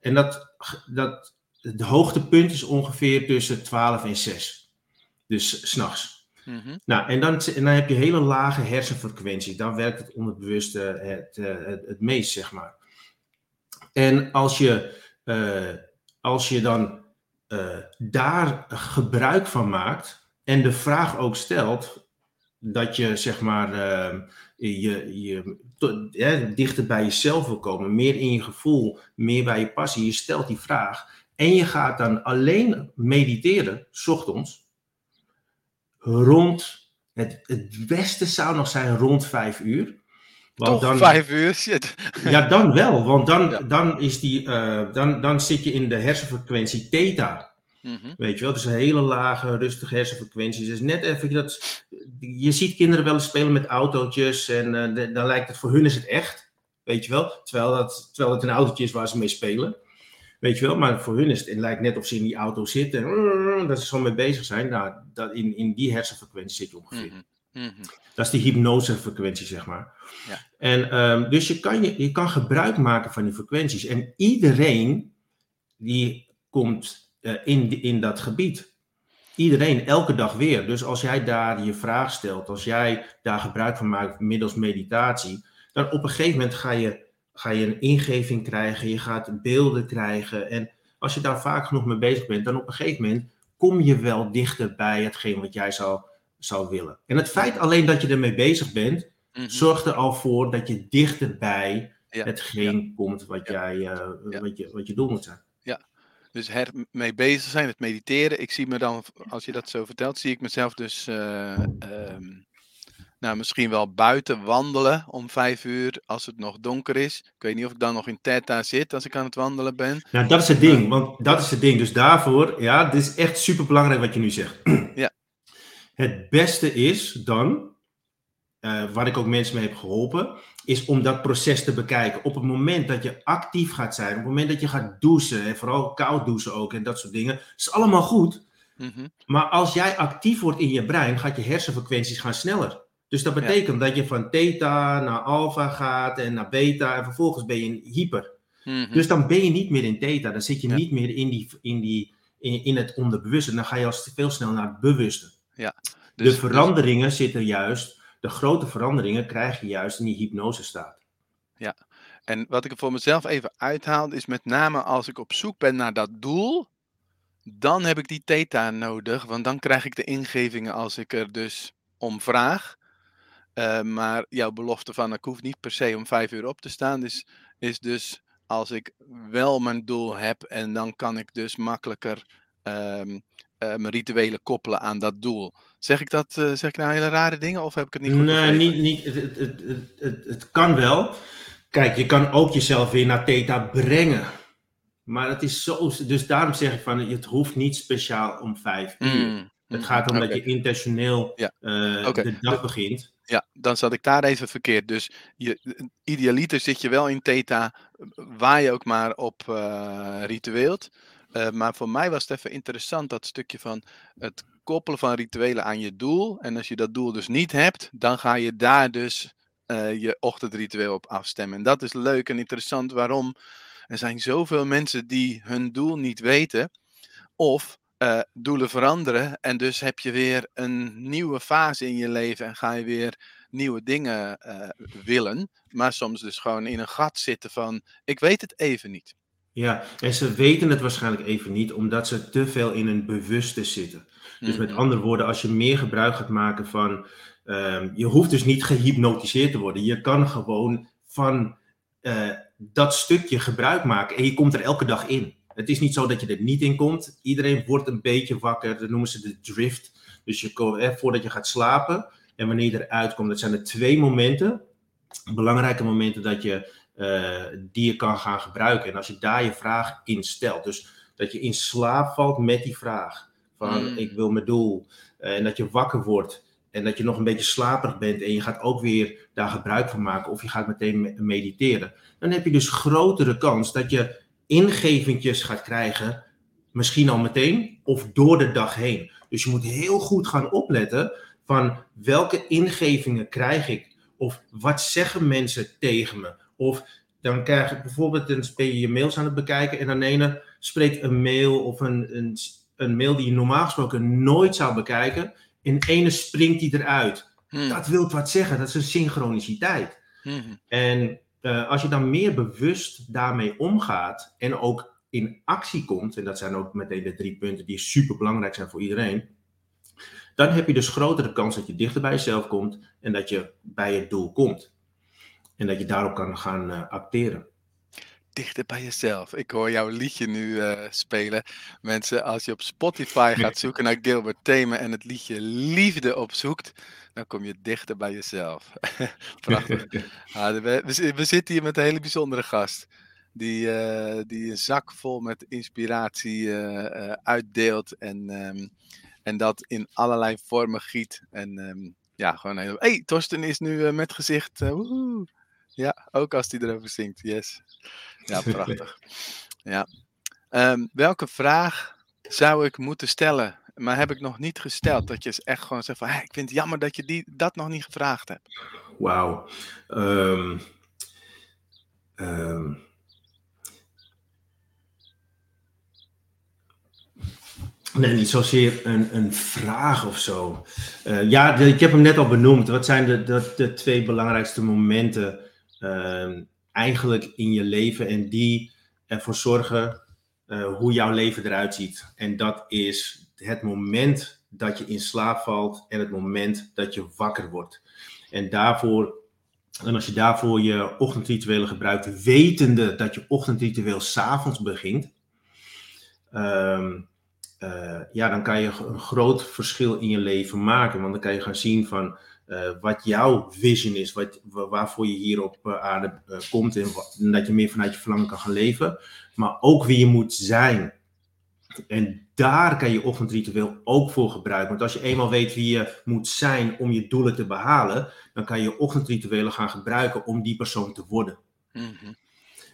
en dat, dat, het hoogtepunt is ongeveer tussen 12 en 6. Dus s'nachts. Mm -hmm. Nou, en dan, en dan heb je hele lage hersenfrequentie. Dan werkt het onderbewuste het, het, het meest, zeg maar. En als je, uh, als je dan uh, daar gebruik van maakt en de vraag ook stelt dat je zeg maar uh, je, je dichter bij jezelf wil komen, meer in je gevoel, meer bij je passie. Je stelt die vraag en je gaat dan alleen mediteren, s ochtends, rond, het, het beste zou nog zijn rond vijf uur. Want Toch dan, vijf uur, shit. Ja, dan wel, want dan, dan, is die, uh, dan, dan zit je in de hersenfrequentie theta. Mm -hmm. Weet je wel, dus een hele lage, rustige hersenfrequentie. Dus net even dat. Je ziet kinderen wel eens spelen met autootjes en uh, de, dan lijkt het voor hun is het echt. Weet je wel, terwijl, dat, terwijl het een autootje is waar ze mee spelen. Weet je wel, maar voor hun is het, het lijkt net of ze in die auto zitten en dat ze zo mee bezig zijn. Nou, dat in, in die hersenfrequentie zit je ongeveer. Mm -hmm. Mm -hmm. Dat is de hypnosefrequentie, zeg maar. Ja. En, um, dus je kan, je, je kan gebruik maken van die frequenties. En iedereen die komt uh, in, in dat gebied. Iedereen, elke dag weer. Dus als jij daar je vraag stelt, als jij daar gebruik van maakt middels meditatie, dan op een gegeven moment ga je, ga je een ingeving krijgen, je gaat beelden krijgen. En als je daar vaak genoeg mee bezig bent, dan op een gegeven moment kom je wel dichter bij hetgeen wat jij zou zou willen. En het feit alleen dat je ermee bezig bent, mm-hmm. zorgt er al voor dat je dichterbij ja. hetgeen ja. komt wat, jij, uh, wat, je, wat je doel moet zijn. Ja, dus er mee bezig zijn, het mediteren. Ik zie me dan, als je dat zo vertelt, zie ik mezelf dus uh, um, nou, misschien wel buiten wandelen om vijf uur als het nog donker is. Ik weet niet of ik dan nog in Theta zit als ik aan het wandelen ben. Nou, dat is het ding, want dat is het ding. Dus daarvoor, ja, dit is echt super belangrijk wat je nu zegt. Ja. Het beste is dan, uh, waar ik ook mensen mee heb geholpen, is om dat proces te bekijken. Op het moment dat je actief gaat zijn, op het moment dat je gaat douchen, en vooral koud douchen ook en dat soort dingen, is allemaal goed. Mm-hmm. Maar als jij actief wordt in je brein, gaat je hersenfrequenties gaan sneller. Dus dat betekent ja. dat je van theta naar alpha gaat en naar beta en vervolgens ben je in hyper. Mm-hmm. Dus dan ben je niet meer in theta, dan zit je ja. niet meer in, die, in, die, in, in het onderbewuste, dan ga je al veel snel naar het bewuste. Ja. Dus, de veranderingen dus... zitten juist, de grote veranderingen krijg je juist in die hypnosestaat. Ja, en wat ik er voor mezelf even uithaal, is met name als ik op zoek ben naar dat doel, dan heb ik die theta nodig, want dan krijg ik de ingevingen als ik er dus om vraag. Uh, maar jouw belofte van ik hoef niet per se om vijf uur op te staan, is dus als ik wel mijn doel heb en dan kan ik dus makkelijker um, uh, mijn rituelen koppelen aan dat doel. Zeg ik dat, uh, zeg ik nou hele rare dingen of heb ik het niet goed Nee, niet, niet, het, het, het, kan wel. Kijk, je kan ook jezelf weer naar theta brengen. Maar het is zo, dus daarom zeg ik van, het hoeft niet speciaal om vijf uur. Mm, het mm, gaat om dat je intentioneel okay. de dag begint. Ja, dan zat ik daar even verkeerd. Dus je, idealiter zit je wel in theta, waar je ook maar op ritueelt. Uh, maar voor mij was het even interessant dat stukje van het koppelen van rituelen aan je doel. En als je dat doel dus niet hebt, dan ga je daar dus uh, je ochtendritueel op afstemmen. En dat is leuk en interessant. Waarom? Er zijn zoveel mensen die hun doel niet weten. Of uh, doelen veranderen. En dus heb je weer een nieuwe fase in je leven. En ga je weer nieuwe dingen willen. Maar soms dus gewoon in een gat zitten van ik weet het even niet. Ja, en ze weten het waarschijnlijk even niet, omdat ze te veel in een bewuste zitten. Dus met mhm. andere woorden, als je meer gebruik gaat maken van. Um, je hoeft dus niet gehypnotiseerd te worden. Je kan gewoon van uh, dat stukje gebruik maken en je komt er elke dag in. Het is niet zo dat je er niet in komt. Iedereen wordt een beetje wakker. Dat noemen ze de drift. Dus je, eh, voordat je gaat slapen en wanneer je eruit komt, dat zijn er twee momenten. Belangrijke momenten dat je, die je kan gaan gebruiken. En als je daar je vraag in stelt. Dus dat je in slaap valt met die vraag. Van mm. ik wil mijn doel. Uh, en dat je wakker wordt. En dat je nog een beetje slaperig bent. En je gaat ook weer daar gebruik van maken. Of je gaat meteen mediteren. Dan heb je dus grotere kans dat je ingevingjes gaat krijgen. Misschien al meteen. Of door de dag heen. Dus je moet heel goed gaan opletten. Van welke ingevingen krijg ik? Of wat zeggen mensen tegen me? Of dan krijg ik bijvoorbeeld, dan ben je je mails aan het bekijken en dan ene spreekt een mail of een, een, een mail die je normaal gesproken nooit zou bekijken. In ene springt die eruit. Hmm. Dat wil wat zeggen, dat is een synchroniciteit. Hmm. En uh, als je dan meer bewust daarmee omgaat en ook in actie komt, en dat zijn ook meteen de drie punten die super belangrijk zijn voor iedereen, dan heb je dus grotere kans dat je dichter bij jezelf komt en dat je bij je doel komt. En dat je daarop kan gaan uh, acteren dichter bij jezelf. Ik hoor jouw liedje nu uh, spelen. Mensen, als je op Spotify gaat zoeken naar Gilbert Themen en het liedje Liefde opzoekt, dan kom je dichter bij jezelf. Prachtig. Ah, we, we, zitten hier met een hele bijzondere gast. Die, uh, die een zak vol met inspiratie uh, uitdeelt en, um, en dat in allerlei vormen giet. En um, ja, gewoon heel. hey, Torsten is nu met gezicht. Woehoe. Ja, ook als hij erover zingt. Yes. Ja, prachtig. Ja. Um, welke vraag zou ik moeten stellen? Maar heb ik nog niet gesteld. Dat je echt gewoon zegt van, hey, ik vind het jammer dat je die, dat nog niet gevraagd hebt. Wauw. Um, um, Nee, niet zozeer een, een vraag of zo. Uh, ja, de, ik heb hem net al benoemd. Wat zijn de, de, de twee belangrijkste momenten uh, eigenlijk in je leven en die ervoor zorgen uh, hoe jouw leven eruit ziet. En dat is het moment dat je in slaap valt en het moment dat je wakker wordt. En daarvoor, en als je daarvoor je ochtendrituelen gebruikt, wetende dat je ochtendritueel s'avonds begint, um, uh, ja, dan kan je een groot verschil in je leven maken. Want dan kan je gaan zien van uh, wat jouw vision is, wat, waarvoor je hier op uh, aarde uh, komt en, en, dat je meer vanuit je verlangen kan gaan leven, maar ook wie je moet zijn. En daar kan je ochtendritueel ook voor gebruiken. Want als je eenmaal weet wie je moet zijn om je doelen te behalen, dan kan je ochtendrituelen gaan gebruiken om die persoon te worden. Mm -hmm.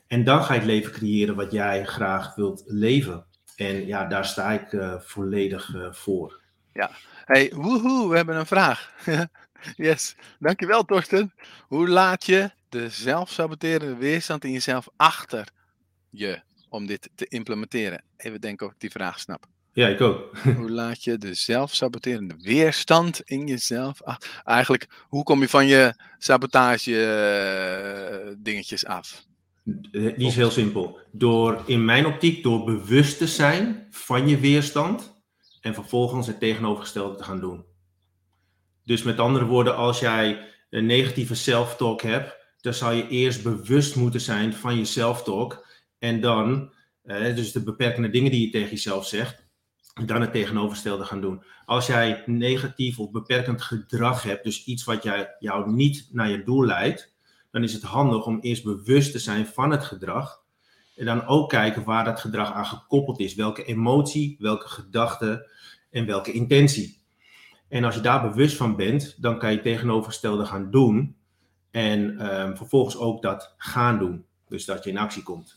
En dan ga je het leven creëren wat jij graag wilt leven. En ja, daar sta ik volledig voor. Ja, hey, woehoe, we hebben een vraag. Yes, dankjewel Torsten. Hoe laat je de zelfsaboterende weerstand in jezelf achter je om dit te implementeren? Even denken of ik die vraag snap. Ja, ik ook. hoe laat je de zelfsaboterende weerstand in jezelf achter? Eigenlijk, hoe kom je van je sabotage uh, dingetjes af? Die is heel simpel. Door, in mijn optiek, door bewust te zijn van je weerstand en vervolgens het tegenovergestelde te gaan doen. Dus met andere woorden, als jij een negatieve self-talk hebt, dan zou je eerst bewust moeten zijn van je self-talk. En dan, eh, dus de beperkende dingen die je tegen jezelf zegt, dan het tegenovergestelde gaan doen. Als jij negatief of beperkend gedrag hebt, dus iets wat jij, jou niet naar je doel leidt, dan is het handig om eerst bewust te zijn van het gedrag. En dan ook kijken waar dat gedrag aan gekoppeld is. Welke emotie, welke gedachte en welke intentie. En als je daar bewust van bent, dan kan je tegenovergestelde gaan doen. En um, vervolgens ook dat gaan doen. Dus dat je in actie komt.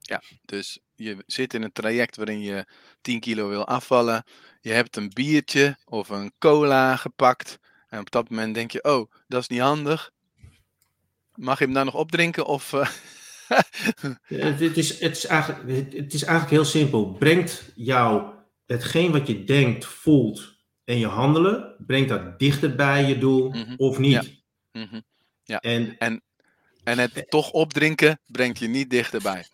Ja, dus je zit in een traject waarin je 10 kilo wil afvallen. Je hebt een biertje of een cola gepakt. En op dat moment denk je, oh, dat is niet handig. Mag je hem dan nog opdrinken? Of, uh... het, is, het, is eigenlijk, het is eigenlijk heel simpel. Brengt jou hetgeen wat je denkt, voelt, en je handelen, brengt dat dichter bij je doel mhm. of niet? Ja. Mm -hmm. ja. En, en, en het toch opdrinken brengt je niet dichterbij.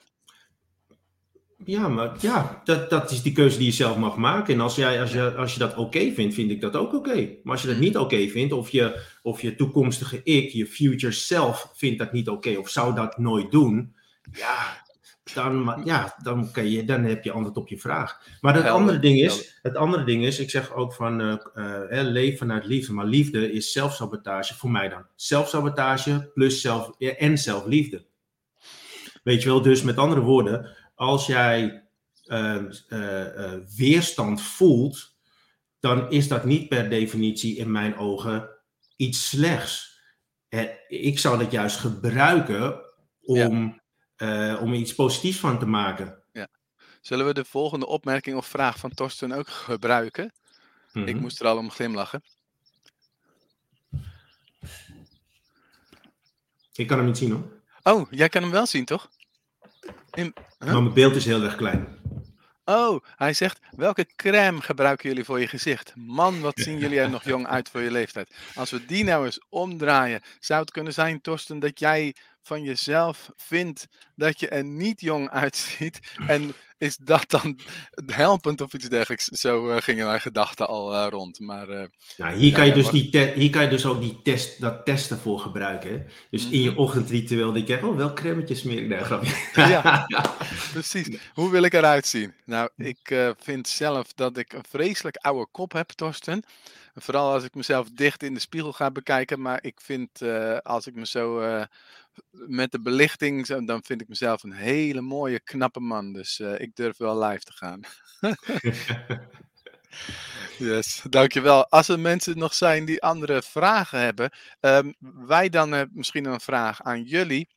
Ja, maar ja, dat, dat is die keuze die je zelf mag maken. En als, jij, als, je, als je dat oké vindt, vind ik dat ook oké. Maar als je dat mhm. niet oké vindt, of je, of je toekomstige ik, je future self, vindt dat niet oké, of zou dat nooit doen, ja, dan, ja, dan, kan je, dan heb je antwoord op je vraag. Maar het andere, ding is, het andere ding is, ik zeg ook van uh, uh, leven vanuit liefde. Maar liefde is zelfsabotage voor mij dan. Zelfsabotage plus zelf, en zelfliefde. Weet je wel, dus met andere woorden, als jij uh, weerstand voelt, dan is dat niet per definitie in mijn ogen iets slechts. ik zou dat juist gebruiken om uh, om er iets positiefs van te maken. Ja. Zullen we de volgende opmerking of vraag van Torsten ook gebruiken? Ik mhm. moest er al om glimlachen. Ik kan hem niet zien hoor. Oh, jij kan hem wel zien toch? In, Maar mijn beeld is heel erg klein. Oh, hij zegt, welke crème gebruiken jullie voor je gezicht? Man, wat zien jullie er nog jong uit voor je leeftijd. Als we die nou eens omdraaien, zou het kunnen zijn, Torsten, dat jij van jezelf vindt dat je er niet jong uitziet. En is dat dan helpend of iets dergelijks? Zo uh, gingen mijn gedachten al uh, rond. Maar, uh, nou, hier, kan je dus die hier kan je dus ook die test, dat testen voor gebruiken. Dus in je mhm. ochtendritueel denk je, oh, welk cremmetje smeer ik daar? Ja, precies. Hoe wil ik eruit zien? Nou, ik vind zelf dat ik een vreselijk oude kop heb, Torsten. Vooral als ik mezelf dicht in de spiegel ga bekijken. Maar ik vind, als ik me zo met de belichting, dan vind ik mezelf een hele mooie, knappe man. Dus uh, ik durf wel live te gaan. yes, dankjewel. Als er mensen nog zijn die andere vragen hebben, um, wij dan uh, misschien een vraag aan jullie.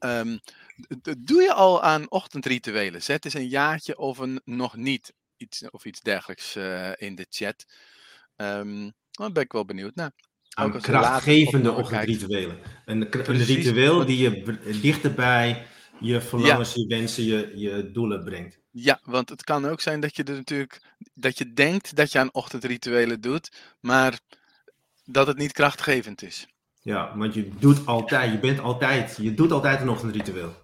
Um, doe je al aan ochtendrituelen? Zet eens een jaartje of een nog niet iets, of iets dergelijks uh, in de chat. Um, dan ben ik wel benieuwd naar aan krachtgevende ochtendrituelen. Een, een ritueel die je dichterbij je verlangens, je wensen, je, je doelen brengt. Ja, want het kan ook zijn dat je er natuurlijk dat je denkt dat je aan ochtendrituelen doet, maar dat het niet krachtgevend is. Ja, want je doet altijd, je bent altijd, je doet altijd een ochtendritueel.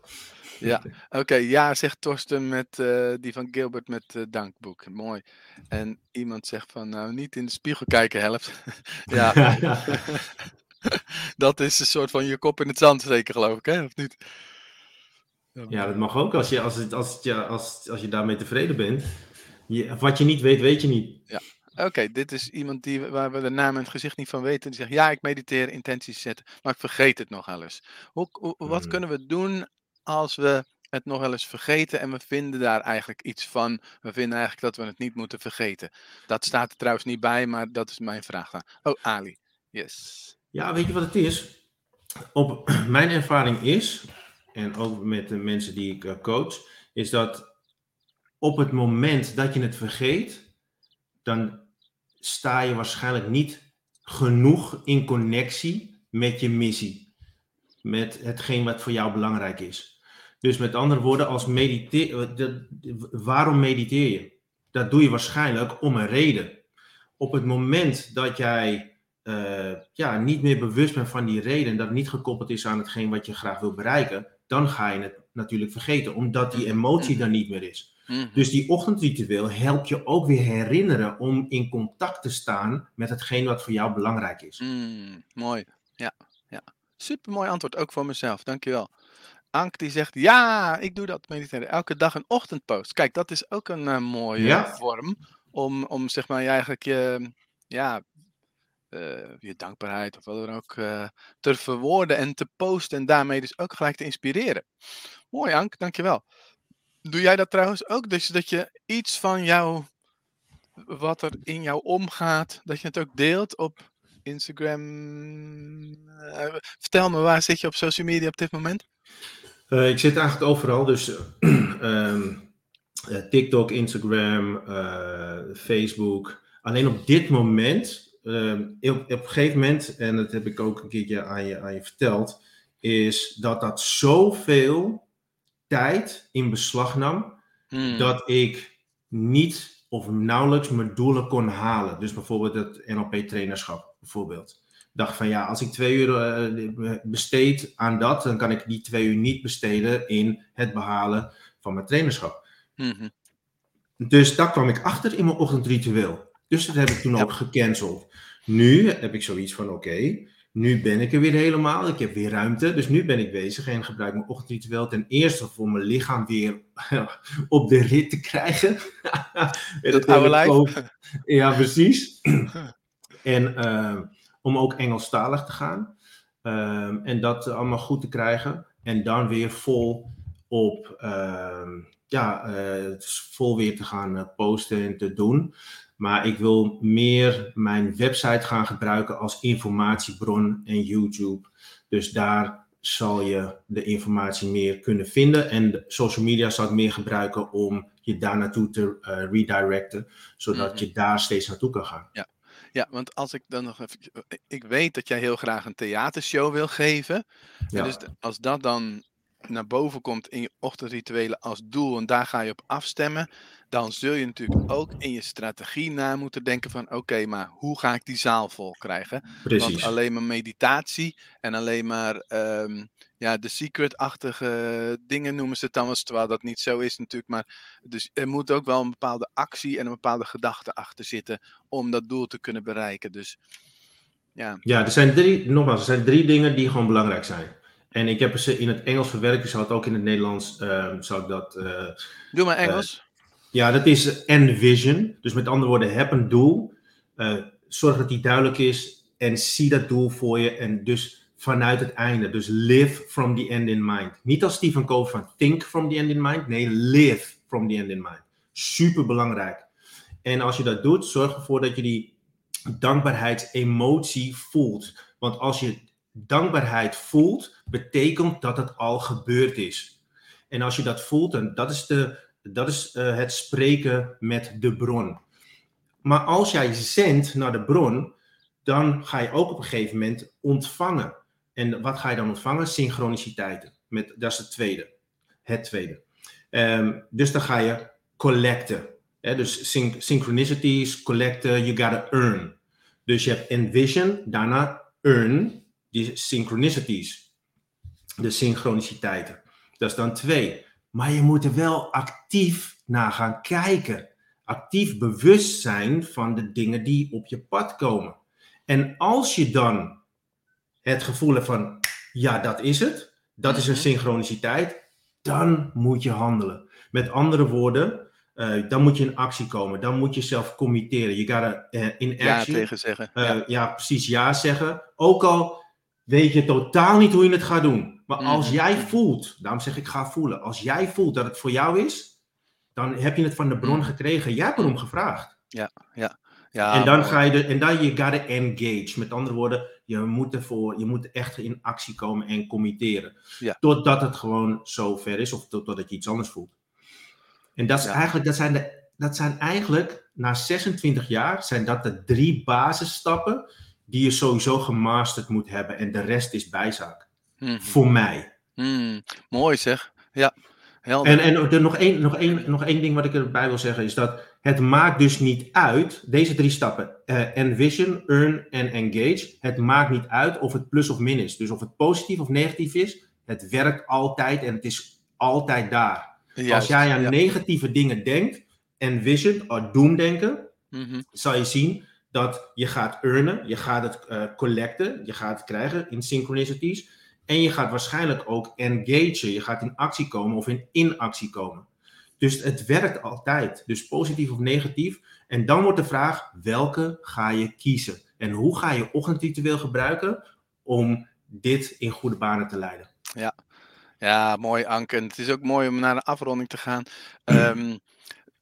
Ja, oké. ja, zegt Torsten met uh, die van Gilbert met uh, dankboek. Mooi. En iemand zegt van, nou, niet in de spiegel kijken helpt. ja. dat is een soort van je kop in het zand zeker, geloof ik, hè? Of niet? Ja, dat mag ook als je, als het, als het, als, als je daarmee tevreden bent. Je, wat je niet weet, weet je niet. Ja. Oké, dit is iemand die, waar we de naam en het gezicht niet van weten. Die zegt, ja, ik mediteer, intenties zetten, maar ik vergeet het nog alles. Hoe, hoe wat mm. kunnen we doen als we het nog wel eens vergeten en we vinden daar eigenlijk iets van. We vinden eigenlijk dat we het niet moeten vergeten. Dat staat er trouwens niet bij, maar dat is mijn vraag dan. Oh, Ali. Yes. Ja, weet je wat het is? Op mijn ervaring is, en ook met de mensen die ik eh, coach, is dat op het moment dat je het vergeet, dan sta je waarschijnlijk niet genoeg in connectie met je missie. Met hetgeen wat voor jou belangrijk is. Dus met andere woorden, als mediteer, waarom mediteer je? Dat doe je waarschijnlijk om een reden. Op het moment dat jij uh, ja, niet meer bewust bent van die reden, dat niet gekoppeld is aan hetgeen wat je graag wil bereiken, dan ga je het natuurlijk vergeten, omdat die emotie dan niet meer is. Mhm. Dus die ochtendritueel helpt je ook weer herinneren om in contact te staan met hetgeen wat voor jou belangrijk is. Mm, mooi, ja, ja. Super mooi antwoord, ook voor mezelf. Dankjewel. Ank die zegt, ja, ik doe dat mediteren. Elke dag een ochtendpost. Kijk, dat is ook een uh, mooie vorm om, om zeg maar eigenlijk je, ja, uh, je dankbaarheid of wat dan ook uh, te verwoorden en te posten en daarmee dus ook gelijk te inspireren. Mooi Ank, dankjewel. Doe jij dat trouwens ook? Dus dat je iets van jou, wat er in jou omgaat, dat je het ook deelt op Instagram. vertel me, waar zit je op social media op dit moment? Uh, ik zit eigenlijk overal, dus um, TikTok, Instagram, uh, Facebook. Alleen op dit moment, op, op, een gegeven moment, en dat heb ik ook een keertje aan je, aan je verteld, is dat dat zoveel tijd in beslag nam, hmm. dat ik niet of nauwelijks mijn doelen kon halen. Dus bijvoorbeeld het NLP-trainerschap, bijvoorbeeld dacht van ja, als ik twee uur uh, besteed aan dat, dan kan ik die twee uur niet besteden in het behalen van mijn trainerschap. Mhm. Dus daar kwam ik achter in mijn ochtendritueel. Dus dat heb ik toen ook gecanceld. Nu heb ik zoiets van oké, Nu ben ik er weer helemaal. Ik heb weer ruimte. Dus nu ben ik bezig en gebruik mijn ochtendritueel ten eerste voor mijn lichaam weer op de rit te krijgen. Het oude lijf. Ja, precies. en uh, om ook Engelstalig te gaan. Um, en dat allemaal goed te krijgen. En dan weer vol op, uh, ja, uh, vol weer te gaan uh, posten en te doen. Maar ik wil meer mijn website gaan gebruiken als informatiebron en YouTube. Dus daar zal je de informatie meer kunnen vinden. En social media zal ik meer gebruiken om je daar naartoe te uh, redirecten, zodat mm -hmm. je daar steeds naartoe kan gaan. Ja. Ja, want als ik dan nog even. Ik weet dat jij heel graag een theatershow wil geven. Ja. En dus als dat dan naar boven komt in je ochtendrituelen als doel en daar ga je op afstemmen, dan zul je natuurlijk ook in je strategie na moeten denken van oké, okay, maar hoe ga ik die zaal vol krijgen? Precies. Want alleen maar meditatie en alleen maar um, ja, de secret-achtige dingen noemen ze het dan wel, terwijl dat niet zo is natuurlijk. Maar dus er moet ook wel een bepaalde actie en een bepaalde gedachte achter zitten om dat doel te kunnen bereiken. Dus ja. Ja, er zijn drie, nogmaals, er zijn drie dingen die gewoon belangrijk zijn. En ik heb ze in het Engels verwerkt, ik zal het ook in het Nederlands, uh, zou ik dat... Uh, Doe maar Engels. Uh, ja, dat is envision. Dus met andere woorden, heb een doel. zorg dat die duidelijk is en zie dat doel voor je. En dus vanuit het einde. Dus live from the end in mind. Niet als Stephen Covey van think from the end in mind. Nee, live from the end in mind. Super belangrijk. En als je dat doet, zorg ervoor dat je die dankbaarheidsemotie voelt. Want als je dankbaarheid voelt, betekent dat het al gebeurd is. En als je dat voelt, dan dat is, de, dat is uh, het spreken met de bron. Maar als jij zendt naar de bron, dan ga je ook op een gegeven moment ontvangen. En wat ga je dan ontvangen? Synchroniciteiten. Met, dat is het tweede. Het tweede. Um, dus dan ga je collecten. Hè? Dus syn synchronicities, collecten, you gotta earn. Dus je hebt envision, daarna earn, die synchronicities. De synchroniciteiten. Dat is dan twee. Maar je moet er wel actief naar gaan kijken. Actief bewust zijn van de dingen die op je pad komen. En als je dan het gevoel hebt van, ja, dat is het. Dat is een mhm. synchroniciteit. Dan moet je handelen. Met andere woorden, uh, dan moet je in actie komen. Dan moet je zelf committeren. Je gotta uh, in action. Ja tegen zeggen. Uh, ja. ja. precies ja zeggen. Ook al weet je totaal niet hoe je het gaat doen. Maar mm -hmm. als jij voelt, daarom zeg ik ga voelen. Als jij voelt dat het voor jou is, dan heb je het van de bron mm. gekregen. Jij hebt erom gevraagd. Ja, ja. ja en dan ga je de, en dan je gotta engage. Met andere woorden, je moet, ervoor, je moet echt in actie komen en committeren. Ja. Totdat het gewoon zo ver is of totdat je iets anders voelt. En dat, is ja. eigenlijk, dat, zijn de, dat zijn eigenlijk, na 26 jaar, zijn dat de drie basisstappen die je sowieso gemasterd moet hebben. En de rest is bijzaak. Mm. Voor mij. Mm. Mooi zeg. Ja. Helder. En, en er nog, één, nog, één, nog één ding wat ik erbij wil zeggen is dat het maakt dus niet uit, deze drie stappen, uh, envision, earn en engage, het maakt niet uit of het plus of min is. Dus of het positief of negatief is, het werkt altijd en het is altijd daar. Juist, Als jij aan ja. negatieve dingen denkt, envision, of doemdenken, mm -hmm. zal je zien dat je gaat earnen, je gaat het uh, collecten, je gaat het krijgen in synchronicities. En je gaat waarschijnlijk ook engagen, je gaat in actie komen of in inactie komen. Dus het werkt altijd. Dus positief of negatief. En dan wordt de vraag, welke ga je kiezen? En hoe ga je ochtendritueel gebruiken om dit in goede banen te leiden? Ja, ja mooi Anke. Het is ook mooi om naar de afronding te gaan. Um,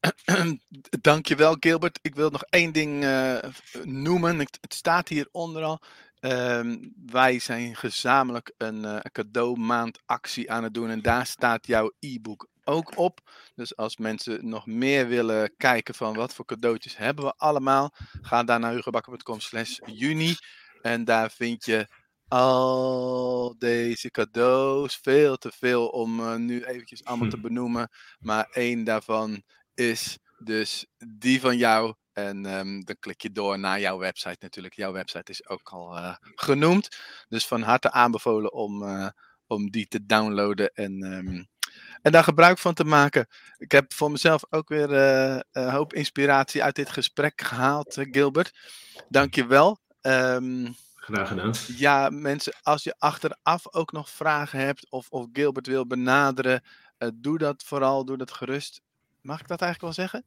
Dankjewel Gilbert. Ik wil nog één ding uh, noemen. Het staat hier onder al. Um, wij zijn gezamenlijk een uh, cadeaumaandactie aan het doen. En daar staat jouw e-book ook op. Dus als mensen nog meer willen kijken van wat voor cadeautjes hebben we allemaal. Ga daar naar hugobakker.com slash juni. En daar vind je al deze cadeaus. Veel te veel om uh, nu eventjes allemaal te benoemen. Maar één daarvan is dus die van jou. En um, dan klik je door naar jouw website natuurlijk. Jouw website is ook al uh, genoemd. Dus van harte aanbevolen om, uh, om die te downloaden en, um, en daar gebruik van te maken. Ik heb voor mezelf ook weer uh, een hoop inspiratie uit dit gesprek gehaald, Gilbert. Dank je wel. Um, Graag gedaan. Ja, mensen, als je achteraf ook nog vragen hebt of, of Gilbert wil benaderen, doe dat vooral, doe dat gerust. Mag ik dat eigenlijk wel zeggen?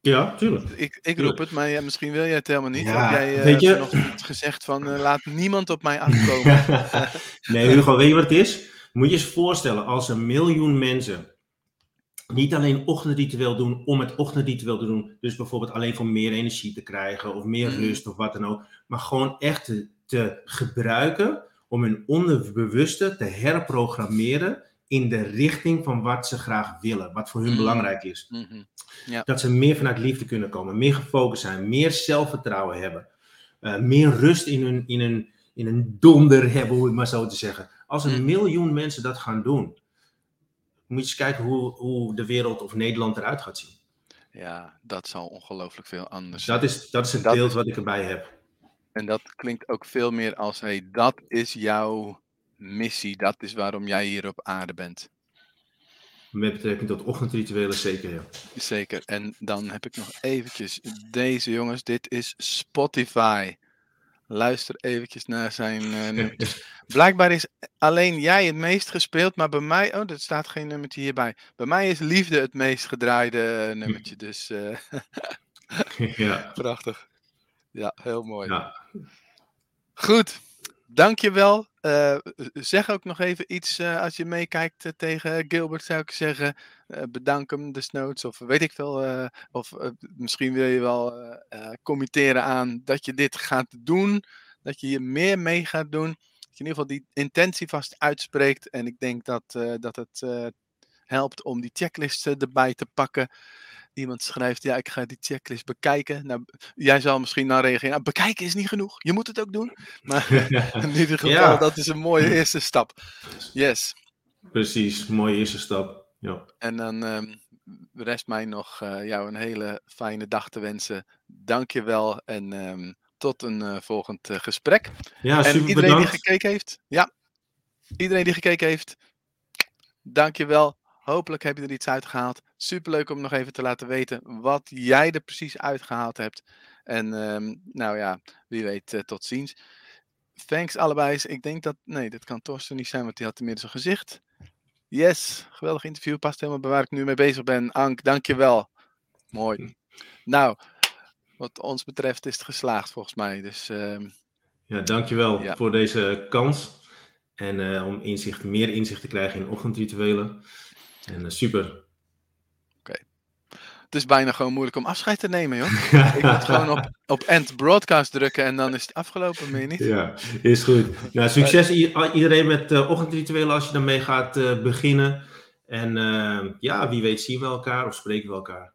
Ja, tuurlijk. Ik, ik roep het, maar ja, misschien wil jij het helemaal niet. Ja, Heb jij uh, weet je- nog gezegd van uh, laat niemand op mij afkomen? nee, Hugo, weet je wat het is? Moet je eens voorstellen, als een miljoen mensen niet alleen ochtendritueel doen om het ochtendritueel te doen, dus bijvoorbeeld alleen voor meer energie te krijgen of meer Mm. rust of wat dan ook, maar gewoon echt te, te gebruiken om hun onderbewuste te herprogrammeren in de richting van wat ze graag willen, wat voor hun Mm. belangrijk is. Mhm. Dat ze meer vanuit liefde kunnen komen, meer gefocust zijn, meer zelfvertrouwen hebben, eh, meer rust in hun, in, hun, in hun donder hebben, hoe het maar zo te zeggen. Als een Mm. miljoen mensen dat gaan doen, moet je eens kijken hoe, hoe de wereld of Nederland eruit gaat zien. Ja, dat zal ongelooflijk veel anders Dat is, dat is het Dat beeld wat ik erbij heb. En dat klinkt ook veel meer als, hey, dat is jouw missie. Dat is waarom jij hier op aarde bent. Met betrekking tot ochtendrituelen zeker, ja. Zeker. En dan heb ik nog eventjes deze jongens. Dit is Spotify. Luister eventjes naar zijn nummertjes. Blijkbaar is alleen jij het meest gespeeld, maar bij mij... Oh, er staat geen nummertje hierbij. Bij mij is Liefde het meest gedraaide eh, nummertje. Dus eh, ja, prachtig. Ja, heel mooi. ja. Goed, dankjewel. Eh zeg ook nog even iets eh, als je meekijkt eh, tegen Gilbert, zou ik zeggen. Eh, bedank hem desnoods, of weet ik veel. eh, of eh, misschien wil je wel eh, eh, committeren aan dat je dit gaat doen. Dat je hier meer mee gaat doen. Dat je in ieder geval die intentie vast uitspreekt. En ik denk dat, eh, dat het eh, helpt om die checklist eh, erbij te pakken. Iemand schrijft, ja, ik ga die checklist bekijken. Nou, jij zal misschien dan reageren, nou, bekijken is niet genoeg. Je moet het ook doen. Maar in ieder geval, Ja. dat is een mooie eerste stap. Yes. Precies, mooie eerste stap. Ja. En dan ehm, rest mij nog eh, jou een hele fijne dag te wensen. Dank je wel en ehm, tot een eh, volgend eh, gesprek. Ja, en super iedereen bedankt. die gekeken heeft, ja, iedereen die gekeken heeft, dank je wel. Hopelijk heb je er iets uitgehaald. Superleuk om nog even te laten weten wat jij er precies uitgehaald hebt. En ehm, nou ja, wie weet, eh, tot ziens. Thanks allebei. Ik denk dat, nee, dat kan Torsten niet zijn, want die had inmiddels een gezicht. Yes, geweldig interview. Past helemaal bij waar ik nu mee bezig ben. Ank, dank je wel. Mooi. Nou, wat ons betreft is het geslaagd volgens mij. Dus ehm, Ja, dankjewel Ja. voor deze kans. En eh, om inzicht, meer inzicht te krijgen in ochtendrituelen. En eh, super. het is bijna gewoon moeilijk om afscheid te nemen, joh. Ik moet gewoon op, op end broadcast drukken en dan is het afgelopen, meer niet? Ja, is goed. Nou, succes iedereen met uh, ochtendrituelen als je daarmee gaat uh, beginnen. En uh, ja, wie weet zien we elkaar of spreken we elkaar.